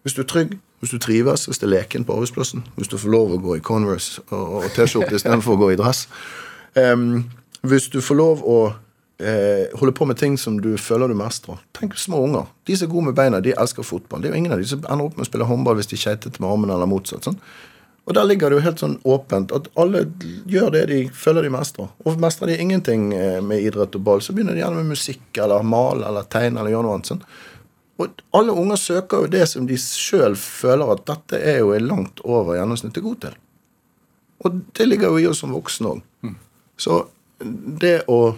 Hvis du er trygg, hvis du trives, hvis det er leken på arbeidsplassen, hvis du får lov å gå i Converse og, og T-skjorte istedenfor å gå i dress um, Hvis du får lov å eh, holde på med ting som du føler du mestrer Tenk små unger. De som er gode med beina, de elsker fotball. Det er jo ingen av de som ender opp med å spille håndball hvis de keitete med armene eller motsatt. sånn. Og der ligger det jo helt sånn åpent at alle gjør det de føler de mestrer. Og mestrer de ingenting eh, med idrett og ball, så begynner de gjerne med musikk eller male eller tegne eller gjøre noe annet. sånn. Og alle unger søker jo det som de sjøl føler at dette er jo langt over gjennomsnittet god til. Og det ligger jo i oss som voksne òg. Så det å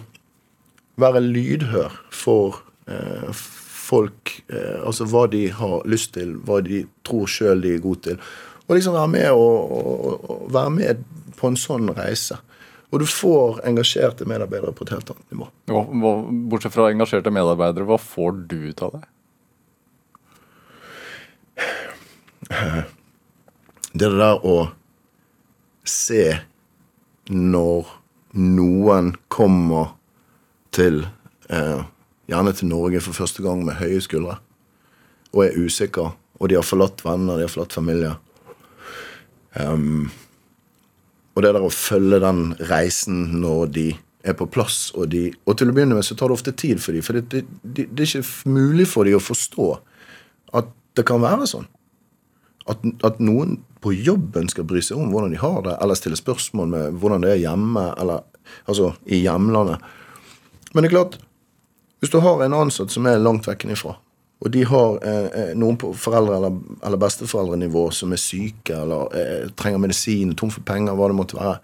være lydhør for eh, folk, eh, altså hva de har lyst til, hva de tror sjøl de er gode til, og liksom være med, og, og, og være med på en sånn reise. Og du får engasjerte medarbeidere på et helt annet nivå. Hva, hva, bortsett fra engasjerte medarbeidere, hva får du ut av det? det er det der å se når noen kommer til eh, Gjerne til Norge for første gang med høye skuldre og er usikre. og de har forlatt venner, de har forlatt familie. Um, og det der å følge den reisen når de er på plass, og, de, og til å begynne med så tar det ofte tid for dem, for det, det, det, er ikke mulig for dem å forstå at det kan være sånn at, at noen på jobben skal bry seg om hvordan de har det, eller stille spørsmål med hvordan det er hjemme, eller altså i hjemlandet. Men det er klart, hvis du har en ansatt som er langt vekk ifra, og de har eh, eh, noen på foreldre- eller, eller besteforeldrenivå som er syke eller eh, trenger medisin, tom for penger, hva det måtte være,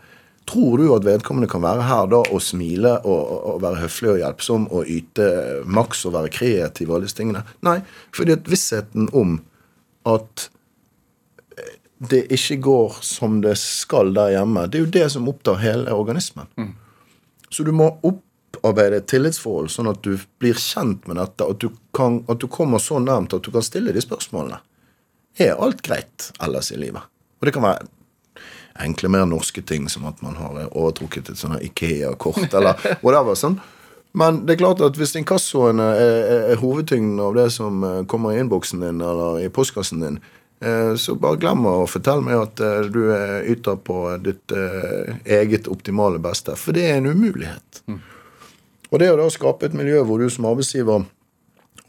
tror du at vedkommende kan være her da og smile og, og, og være høflig og hjelpsom og yte maks og være kreativ og alle disse tingene? Nei, fordi at vissheten om at det ikke går som det skal der hjemme, det er jo det som opptar hele organismen. Så du må opparbeide et tillitsforhold, sånn at du blir kjent med dette, at du, kan, at du kommer så nærmt at du kan stille de spørsmålene. Er alt greit ellers i livet? Og det kan være enkle, mer norske ting, som at man har overtrukket et sånt Ikea-kort, eller whatever. sånn. Men det er klart at hvis inkassoene er, er, er hovedtyngden av det som eh, kommer i innboksen din eller i postkassen din, eh, så bare glem å fortelle meg at eh, du yter på ditt eget optimale beste. For det er en umulighet. Og det å da skape et miljø hvor du som arbeidsgiver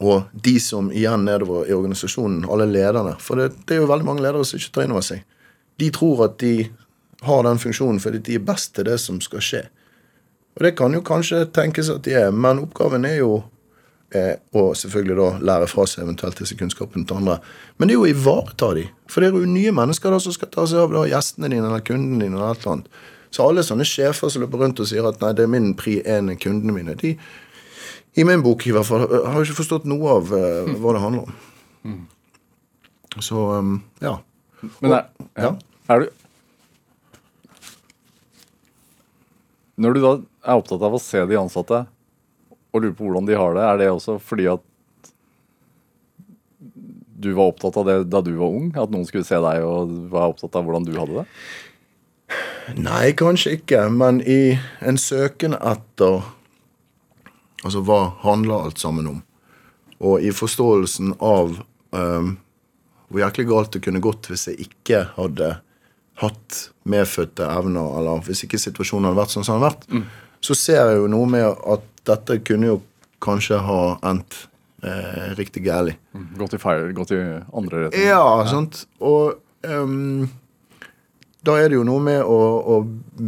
og de som igjen nedover i organisasjonen, alle lederne For det, det er jo veldig mange ledere som ikke tar inn over seg. De tror at de har den funksjonen fordi de er best til det som skal skje. Og det kan jo kanskje tenkes at de er, men oppgaven er jo eh, å selvfølgelig da lære fra seg eventuelt disse kunnskapene til andre. Men det er jo å ivareta de. For det er jo nye mennesker da som skal ta seg av da, gjestene dine eller kundene dine eller et eller annet. Så alle sånne sjefer som løper rundt og sier at nei, det er min pri én kundene mine, de i min bok i hvert fall har jo ikke forstått noe av uh, hva det handler om. Så um, ja. Men er, ja. Ja. er du Når du da er opptatt av å se de ansatte og lurer på hvordan de har det, er det også fordi at du var opptatt av det da du var ung? At noen skulle se deg og var opptatt av hvordan du hadde det? Nei, kanskje ikke, men i en søken etter Altså, hva handler alt sammen om? Og i forståelsen av um, hvor jæklig galt det kunne gått hvis jeg ikke hadde hatt medfødte evner, eller hvis ikke situasjonen hadde vært sånn som den hadde vært, så ser jeg jo noe med at dette kunne jo kanskje ha endt eh, riktig gærlig. Gått i feil, gått i andre retninger? Ja, sant. Og ehm, da er det jo noe med å, å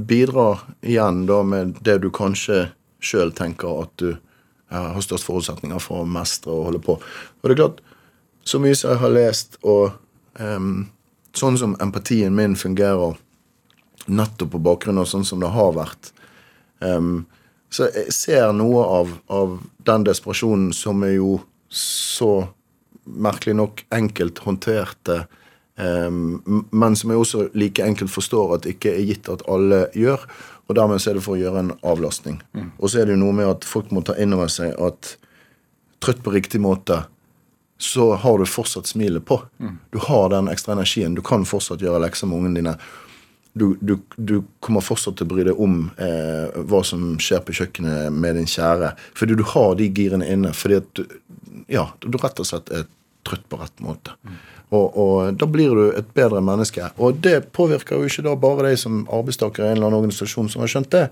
bidra igjen da med det du kanskje sjøl tenker at du har størst forutsetninger for å mestre og holde på. Og det er klart, så mye som jeg har lest, og um, sånn som empatien min fungerer nettopp på bakgrunn av sånn som det har vært, um, så jeg ser noe av, av den desperasjonen som er jo så merkelig nok enkelt håndterte, men som jeg også like enkelt forstår at ikke er gitt at alle gjør. Og dermed så er det for å gjøre en avlastning. Og så er det jo noe med at folk må ta inn over seg at trøtt på riktig måte, så har du fortsatt smilet på. Du har den ekstra energien. Du kan fortsatt gjøre lekser med ungene dine. Du, du, du kommer fortsatt til å bry deg om eh, hva som skjer på kjøkkenet med din kjære. Fordi du har de girene inne. Fordi at du, ja, du rett og slett er trøtt på rett måte. Og, og da blir du et bedre menneske. Og det påvirker jo ikke da bare deg som arbeidstaker i en eller annen organisasjon som har skjønt det.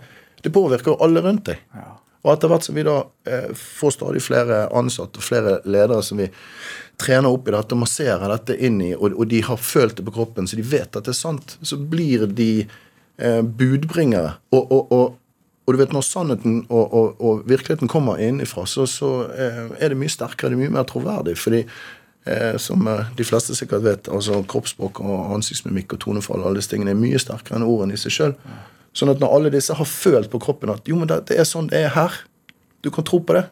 Det påvirker jo alle rundt deg. Og etter hvert som vi da eh, får stadig flere ansatte og flere ledere som vi trener opp i dette, masserer dette inn i, og, og de har følt det på kroppen, så de vet at det er sant, så blir de eh, budbringere. Og, og, og, og du vet, når sannheten og, og, og virkeligheten kommer innenfra, så, så eh, er det mye sterkere, det er mye mer troverdig. fordi som eh, de fleste sikkert vet, altså kroppsspråk og ansiktsmimikk og tonefall alle disse tingene er mye sterkere enn ordene i seg sjøl. Sånn at når alle disse har følt på kroppen at jo, men det, det er sånn det er her, du kan tro på det.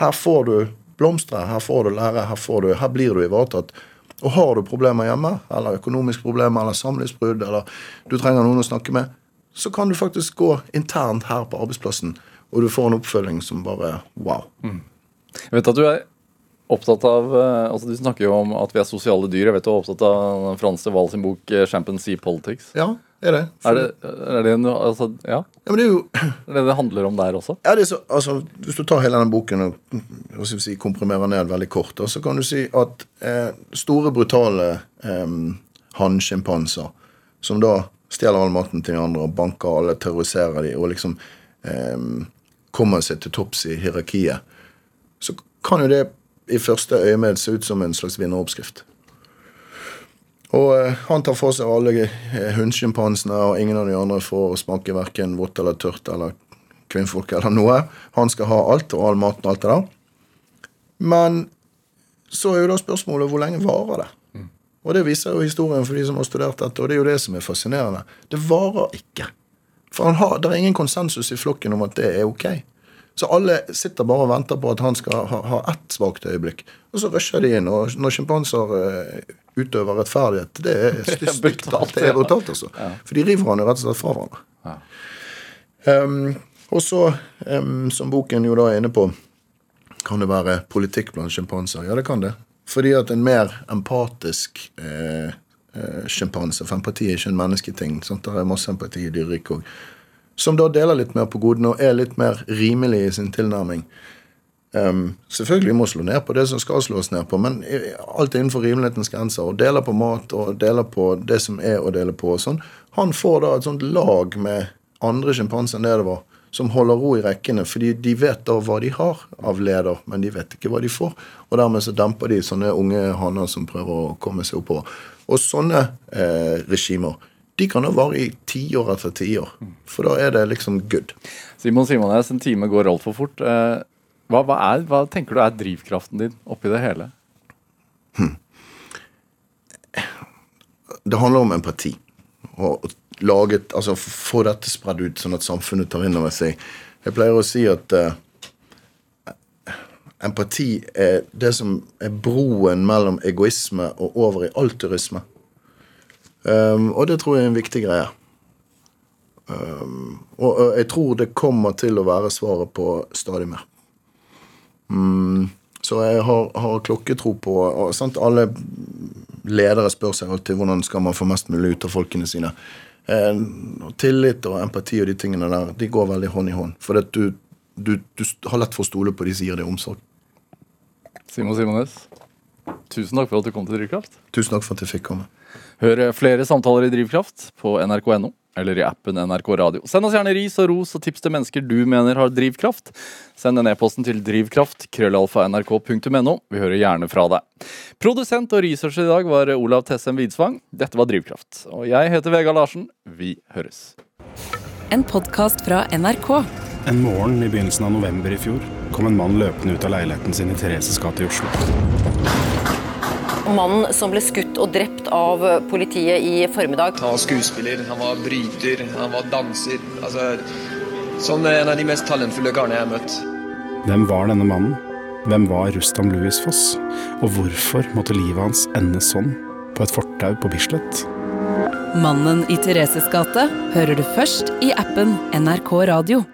Her får du blomstre, her får du lære, her, får du, her blir du ivaretatt. Og har du problemer hjemme, eller økonomiske problemer, eller samlivsbrudd, eller du trenger noen å snakke med, så kan du faktisk gå internt her på arbeidsplassen, og du får en oppfølging som bare wow. Jeg vet at du er opptatt av eh, altså Du snakker jo om at vi er sosiale dyr. Jeg vet du er opptatt av Frans de Waal sin bok eh, 'Chimpanzee Politics'. Ja, er det. Er det, er det noe altså, Ja? Ja, men det er jo Er det det handler om der også? Ja, det er så, altså, Hvis du tar hele denne boken og hva skal vi si, komprimerer ned veldig kort, da, så kan du si at eh, store, brutale eh, hannsjimpanser, som da stjeler all maten til de andre og banker alle, terroriserer de, og liksom eh, kommer seg til topps i hierarkiet, så kan jo det i første øyemed se ut som en slags vinneroppskrift. Og eh, han tar for seg alle eh, og ingen av de andre får smake verken vått eller tørt eller kvinnfolk eller noe. Han skal ha alt, og all maten og alt det der. Men så er jo da spørsmålet hvor lenge varer det? Og det viser jo historien for de som har studert dette, og det er jo det som er fascinerende. Det varer ikke. For han har, det er ingen konsensus i flokken om at det er ok. Så alle sitter bare og venter på at han skal ha, ha ett svakt øyeblikk. Og så rusher de inn. Og når sjimpanser eh, utøver rettferdighet, det er stygt. brutalt, Det er brutalt, altså. For de river han jo rett og slett fra hverandre. Um, og så, um, som boken jo da er inne på, kan det være politikk blant sjimpanser. Ja, det kan det. Fordi at en mer empatisk eh, eh, For empati er ikke en mennesketing. Sant? Det er masse empati i dyreriket òg. Som da deler litt mer på godene og er litt mer rimelig i sin tilnærming. Um, selvfølgelig må slå ned på det som skal slås ned på, men alt er innenfor rimelighetens grenser. Og deler på mat og deler på det som er å dele på. og sånn. Han får da et sånt lag med andre sjimpanser enn det det var, som holder ro i rekkene, fordi de vet da hva de har av leder, men de vet ikke hva de får. Og dermed så demper de sånne unge hanner som prøver å komme seg oppover. Og sånne eh, regimer de kan da vare i tiår etter tiår, for da er det liksom good. Simon Simones, en time går altfor fort. Eh, Hva, hva, er, hva tenker du er drivkraften din oppi det hele? det handler om empati. Og, laget Altså få dette spredd ut, sånn at samfunnet tar inn over seg. Jeg pleier å si at uh, empati er det som er broen mellom egoisme og over i altruisme. Um, og det tror jeg er en viktig greie. Um, og, jeg tror det kommer til å være svaret på stadig mer. Um, så jeg har, har klokketro på og, sant, Alle ledere spør seg alltid hvordan skal man få mest mulig ut av folkene sine. Um, og tillit og empati og de tingene der de går veldig hånd i hånd. For du, du, du har lett for å stole på de som gir deg omsorg. Simon Simones, tusen takk for at du kom til Drivkraft. Tusen takk for at jeg fikk komme. Hør flere samtaler i Drivkraft på nrk.no eller i appen NRK Radio. Send oss gjerne ris og ros og tips til mennesker du mener har drivkraft. Send en e-posten til drivkraft, krøllalfa nrk.no. Vi hører gjerne fra deg. Produsent og researcher i dag var Olav Tessem Widsvang. Dette var Drivkraft. Og jeg heter Vegard Larsen. Vi høres. En podkast fra NRK. En morgen i begynnelsen av november i fjor kom en mann løpende ut av leiligheten sin i Thereses gate i Oslo. Mannen som ble skutt og drept av politiet i formiddag. Han var skuespiller, han var bryter, han var danser. Altså, sånn en av de mest talentfulle karene jeg har møtt. Hvem var denne mannen? Hvem var Rustam Louis Foss? Og hvorfor måtte livet hans ende sånn, på et fortau på Bislett? Mannen i Thereses gate hører du først i appen NRK Radio.